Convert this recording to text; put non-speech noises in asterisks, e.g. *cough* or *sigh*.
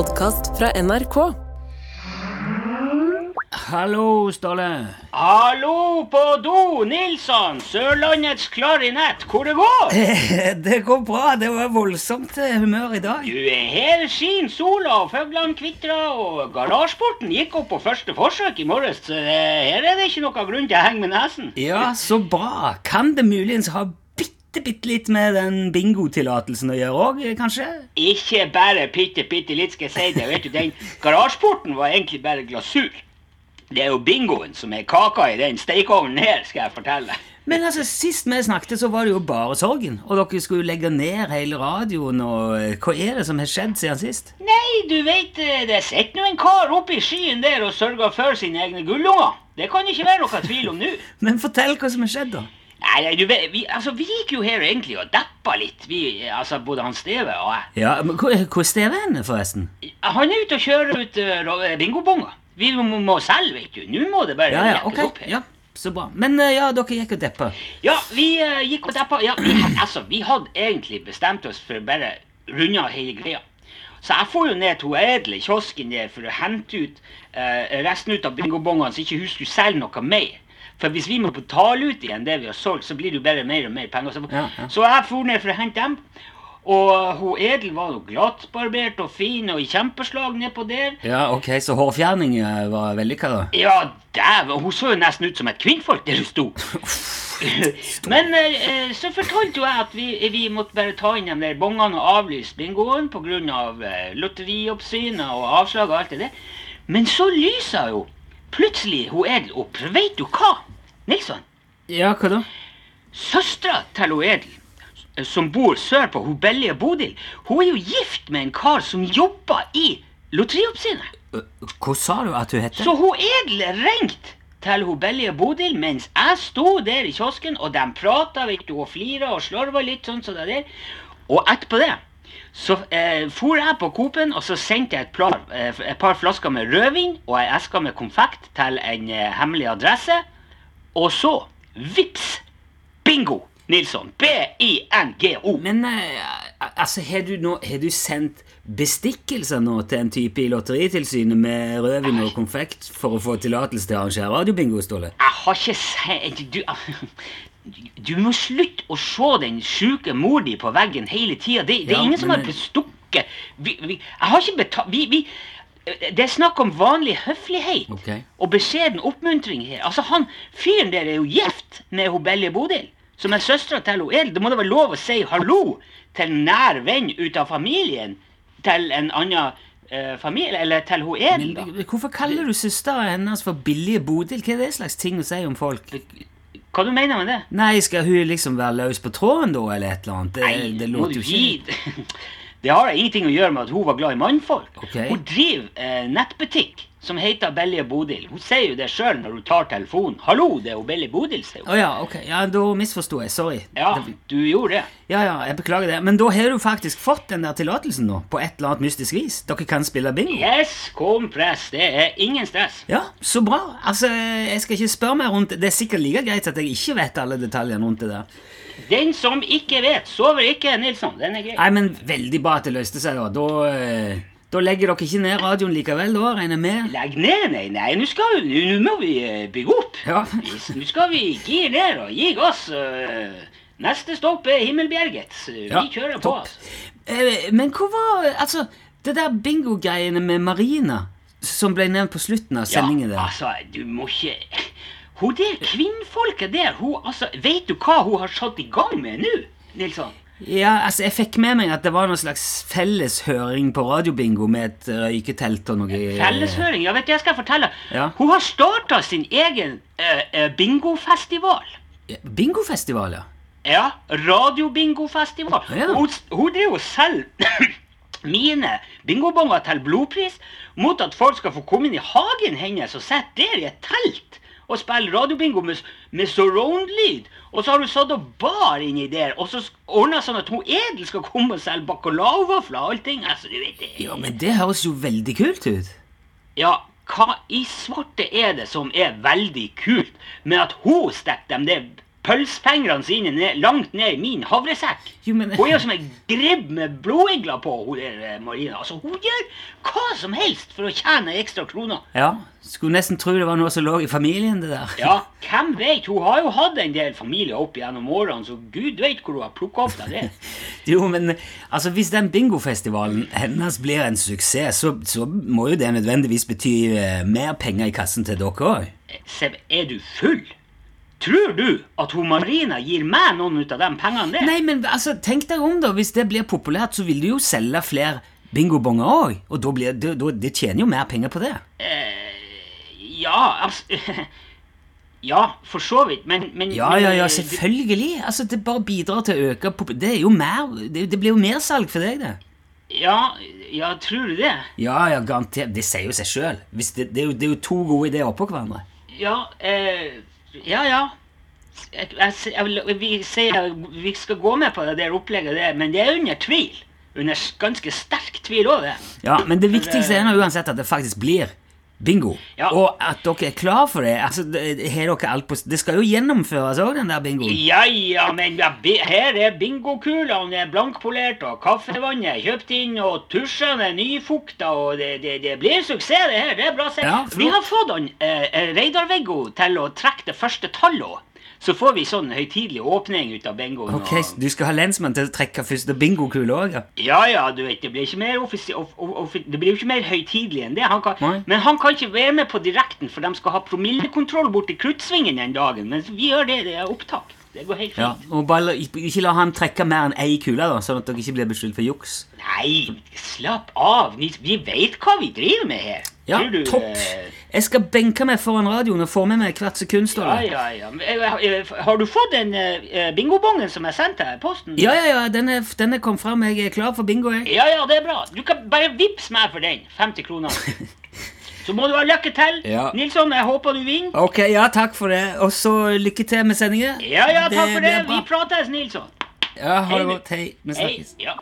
podkast fra NRK. Hallo, Ståle. Hallo på do, Nilsson! Sørlandets klarinett, hvor det går? *laughs* Det går bra. Det var voldsomt eh, humør i dag. Du, her skin sola, og fuglene kvitrer, og garasjeporten gikk opp på første forsøk i morges, så her er det ikke noe grunn til å henge med nesen. Ja, så bra. Kan det muligens ha bitte, litt med den bingotillatelsen å gjøre òg, kanskje? Ikke bare bitte, bitte litt, skal jeg si det. Vet du, den garasjeporten var egentlig bare glasur. Det er jo bingoen som er kaka i den stekeovnen her, skal jeg fortelle. Men altså, sist vi snakket, så var det jo bare sorgen. Og dere skulle jo legge ned hele radioen, og eh, hva er det som har skjedd siden sist? Nei, du vet, eh, det sitter nå en kar oppe i skyen der og sørger for sine egne gullunger. Det kan ikke være noe tvil om nå. *laughs* Men fortell hva som har skjedd, da. Nei, du vet, vi, altså, vi gikk jo her egentlig og deppa litt, vi, altså både han Steve og jeg. Ja, men Hvor hvor er Steve hen, forresten? Han er ute og kjører ut uh, bingobonger. Vi må, må selge, vet du. Nå må det bare Ja, ja, jekkes ok. opp her. Ja, så bra. Men uh, ja, dere gikk og deppa. Ja, vi uh, gikk og deppa. Ja, vi, altså, vi hadde egentlig bestemt oss for å bare runde av hele greia. Så jeg får jo ned til Edle i kiosken der for å hente ut uh, resten ut av bingobongene, så ikke hun skulle selge noe mer. For hvis vi må betale ut igjen det vi har solgt, så blir det jo bare mer og mer penger. Så, Ja, ja. så jeg for ned for å hente dem. Og hun Edel var jo glattbarbert og fin og i kjempeslag nedpå der. Ja, ok, Så hårfjerning eh, var vellykka, da? Ja, dæven, hun så jo nesten ut som et kvinnfolk der hun sto. *laughs* Men eh, så fortalte jo jeg at vi, vi måtte bare ta inn de der bongene og avlyse bingoen pga. Eh, lotterioppsynet og avslag og alt det der. Men så lysa jo plutselig hun Edel opp. Veit du hva, Nilsson? Ja, hva da? Søstera til hun Edel, som bor sørpå, hun billige Bodil, hun er jo gift med en kar som jobber i lotterioppsynet. Eh, Hva sa du at hun heter? Så hun Edel ringte til hun billige Bodil mens jeg sto der i kiosken, og de prata og flira og slorva litt sånn som det der. Og etterpå det så eh, for jeg på Coop-en, og så sendte jeg et, plan, eh, et par flasker med rødvin og ei eske med konfekt til en eh, hemmelig adresse. Og så, vips, bingo! Nilsson. B-I-N-G-O. Men eh, altså, har du, nå, har du sendt bestikkelser nå til en type i Lotteritilsynet med rødvin og konfekt for å få tillatelse til å arrangere radiobingo, Ståle? Jeg har ikke sendt du, du må slutte å se den sjuke mor di på veggen hele tida. Det, det er Ja, ingen som har bestukket vi, vi, Jeg har ikke betalt vi, vi, Det er snakk om vanlig høflighet okay. og beskjeden oppmuntring her. Altså, han fyren der er jo gift med hun Belje Bodil, som er søstera til hun Edel. Det må da være lov å si hallo til en nær venn ut av familien til en annen eh, familie, eller til hun Edel, da. Men Hvorfor kaller du søstera hennes for Billige Bodil? Hva er det slags ting å si om folk? Hva du mener med det? Nei, skal hun liksom være løs på tråden, da, eller et eller annet? Det, Nei, det låter jo ikke *laughs* Det har ingenting å gjøre med at hun var glad i mannfolk. Okay. Hun driver eh, nettbutikk som heter Belje Bodil. Hun sier jo det sjøl når hun tar telefonen. 'Hallo, det er jo Belje Bodil', sier hun. Å ja, ok. Ja, Da misforsto jeg. Sorry. Ja, du gjorde det. ja, ja, jeg beklager det. Men da har du faktisk fått den der tillatelsen nå, på et eller annet mystisk vis. Dere kan spille bingo. Yes, kom press. Det er ingen stress. Ja, så bra. Altså, Jeg skal ikke spørre mer rundt det. Det er sikkert like greit at jeg ikke vet alle detaljene rundt det der. Den som ikke vet, sover ikke, Nilsson. Den er grei. Nei, men veldig bra at det løste seg, da. Da, eh, da legger dere ikke ned radioen likevel, da, regner jeg med? Legg ned, nei, nei. Nå skal vi, nå må vi eh, bygge opp. Ja. Nå skal vi gire ned og gi gass. eh, Neste stopp er Himmelbjerget. Vi Ja, kjører på. altså. Eh, Men hvor var Altså, det der bingo-greiene med Marina, som ble nevnt på slutten av sendingen Ja, der. altså, du må ikke Hun der kvinnfolket der, hun, altså, vet du hva hun har satt i gang med nå, Nilsson? Ja, altså, Jeg fikk med meg at det var noen slags felleshøring på radiobingo med et røyketelt og noe Felleshøring? Ja, vet du, jeg skal fortelle. Ja. Hun har starta sin egen uh, eh, bingofestival. Eh, Bingofestival, ja. Ja, radiobingofestival. Ja. Hun, hun driver selv *clears throat* mine bingobonger til blodpris mot at folk skal få komme inn i hagen hennes og sitte der i et telt og spille radiobingo med, med surround-lyd. Og så har hun satt og bar inni der, og så ordna sånn at hun Edel skal komme og selge bacalaovafler og allting. Altså, du vet det. Ja, Men det høres jo veldig kult ut. Ja, hva i svarte er det som er veldig kult med at hun stikker dem? der pølsefingrene sine ned, langt ned i min havresekk. Jo, men- Hun er jo som en gribb med blodigler på, hun der eh, Marina. Altså, hun gjør hva som helst for å tjene ekstra kroner. Ja, Skulle nesten tro det var noe som lå i familien, det der. Ja, hvem vet? Hun har jo hatt en del familier opp gjennom årene, så gud vet hvor hun har plukka opp av det. *laughs* Jo, men altså, hvis den bingofestivalen hennes blir en suksess, så, så må jo det nødvendigvis bety eh, mer penger i kassen til dere òg. Seb, er du full? Tror du at hun Marina gir meg noen ut av de pengene der? Nei, men altså, tenk deg om, da. Hvis det blir populært, så vil du jo selge flere bingobonger òg. Og da blir det, da, det tjener jo mer penger på det. Ja, altså *laughs* Ja, for så vidt, men, men Ja, ja, ja, eh, selvfølgelig. Altså, Det bare bidrar til å øke Det er jo mer Det, det blir jo mersalg for deg, det. Ja, ja, tror du det? Ja, ja, garantert. Det sier jo seg sjøl. Det, det, det er jo to gode ideer oppå hverandre. Ja, eh, ja, ja. Jeg, jeg, vi sier vi skal gå med på det der opplegget der, men det er under tvil. Under ganske sterk tvil òg, det. Ja, Men det viktigste er nå uansett at det faktisk blir bingo. Ja. Og at dere er klar for det. Altså, har dere alt på, det skal jo gjennomføres òg, den der bingoen. Ja, ja, men her er bingokulene er blankpolert, og kaffevannet er kjøpt inn, og tusjene er nyfukta, og det, det, det blir suksess, det her. Det er bra sett. Ja. Vi har fått han eh, Reidar-Viggo til å trekke det første tallet. Så får vi sånn høytidelig åpning ut av bingoen. Ok, og- Du skal ha lensmann til å trekke første bingokule òg? Ja. Ja, ja, du vet, det blir ikke mer, det blir ikke mer høytidelig enn det. Han kan, men han kan ikke være med på direkten, for de skal ha promillekontroll borti Kruttsvingen den dagen. Men vi gjør det, det er opptak. Det går helt fint. Ja, og bare Ikke la han trekke mer enn ei kule, da, sånn at dere ikke blir beskyldt for juks. Nei, slapp av. Vi, vi vet hva vi driver med her. Ja, topp! eh, Jeg skal benke meg foran radioen og få med meg hvert sekund. ja, ja, ja. Eh, eh, Har du fått den uh, bingobongen som jeg sendte deg i posten? Ja, ja, ja, den er, den er kommet fram. Jeg er klar for bingo, jeg. Ja, ja, det er bra. Du kan bare vips meg for den. 50 kroner. *laughs* Så må du ha lykke til. Ja. Nilsson, jeg håper du vinner. Ok, ja, takk for det. Og så lykke til med sendinga. Ja, ja, takk for det. Vi prates, Nilsson. Ja, ha det godt. Hei. Vi Hei. Ja.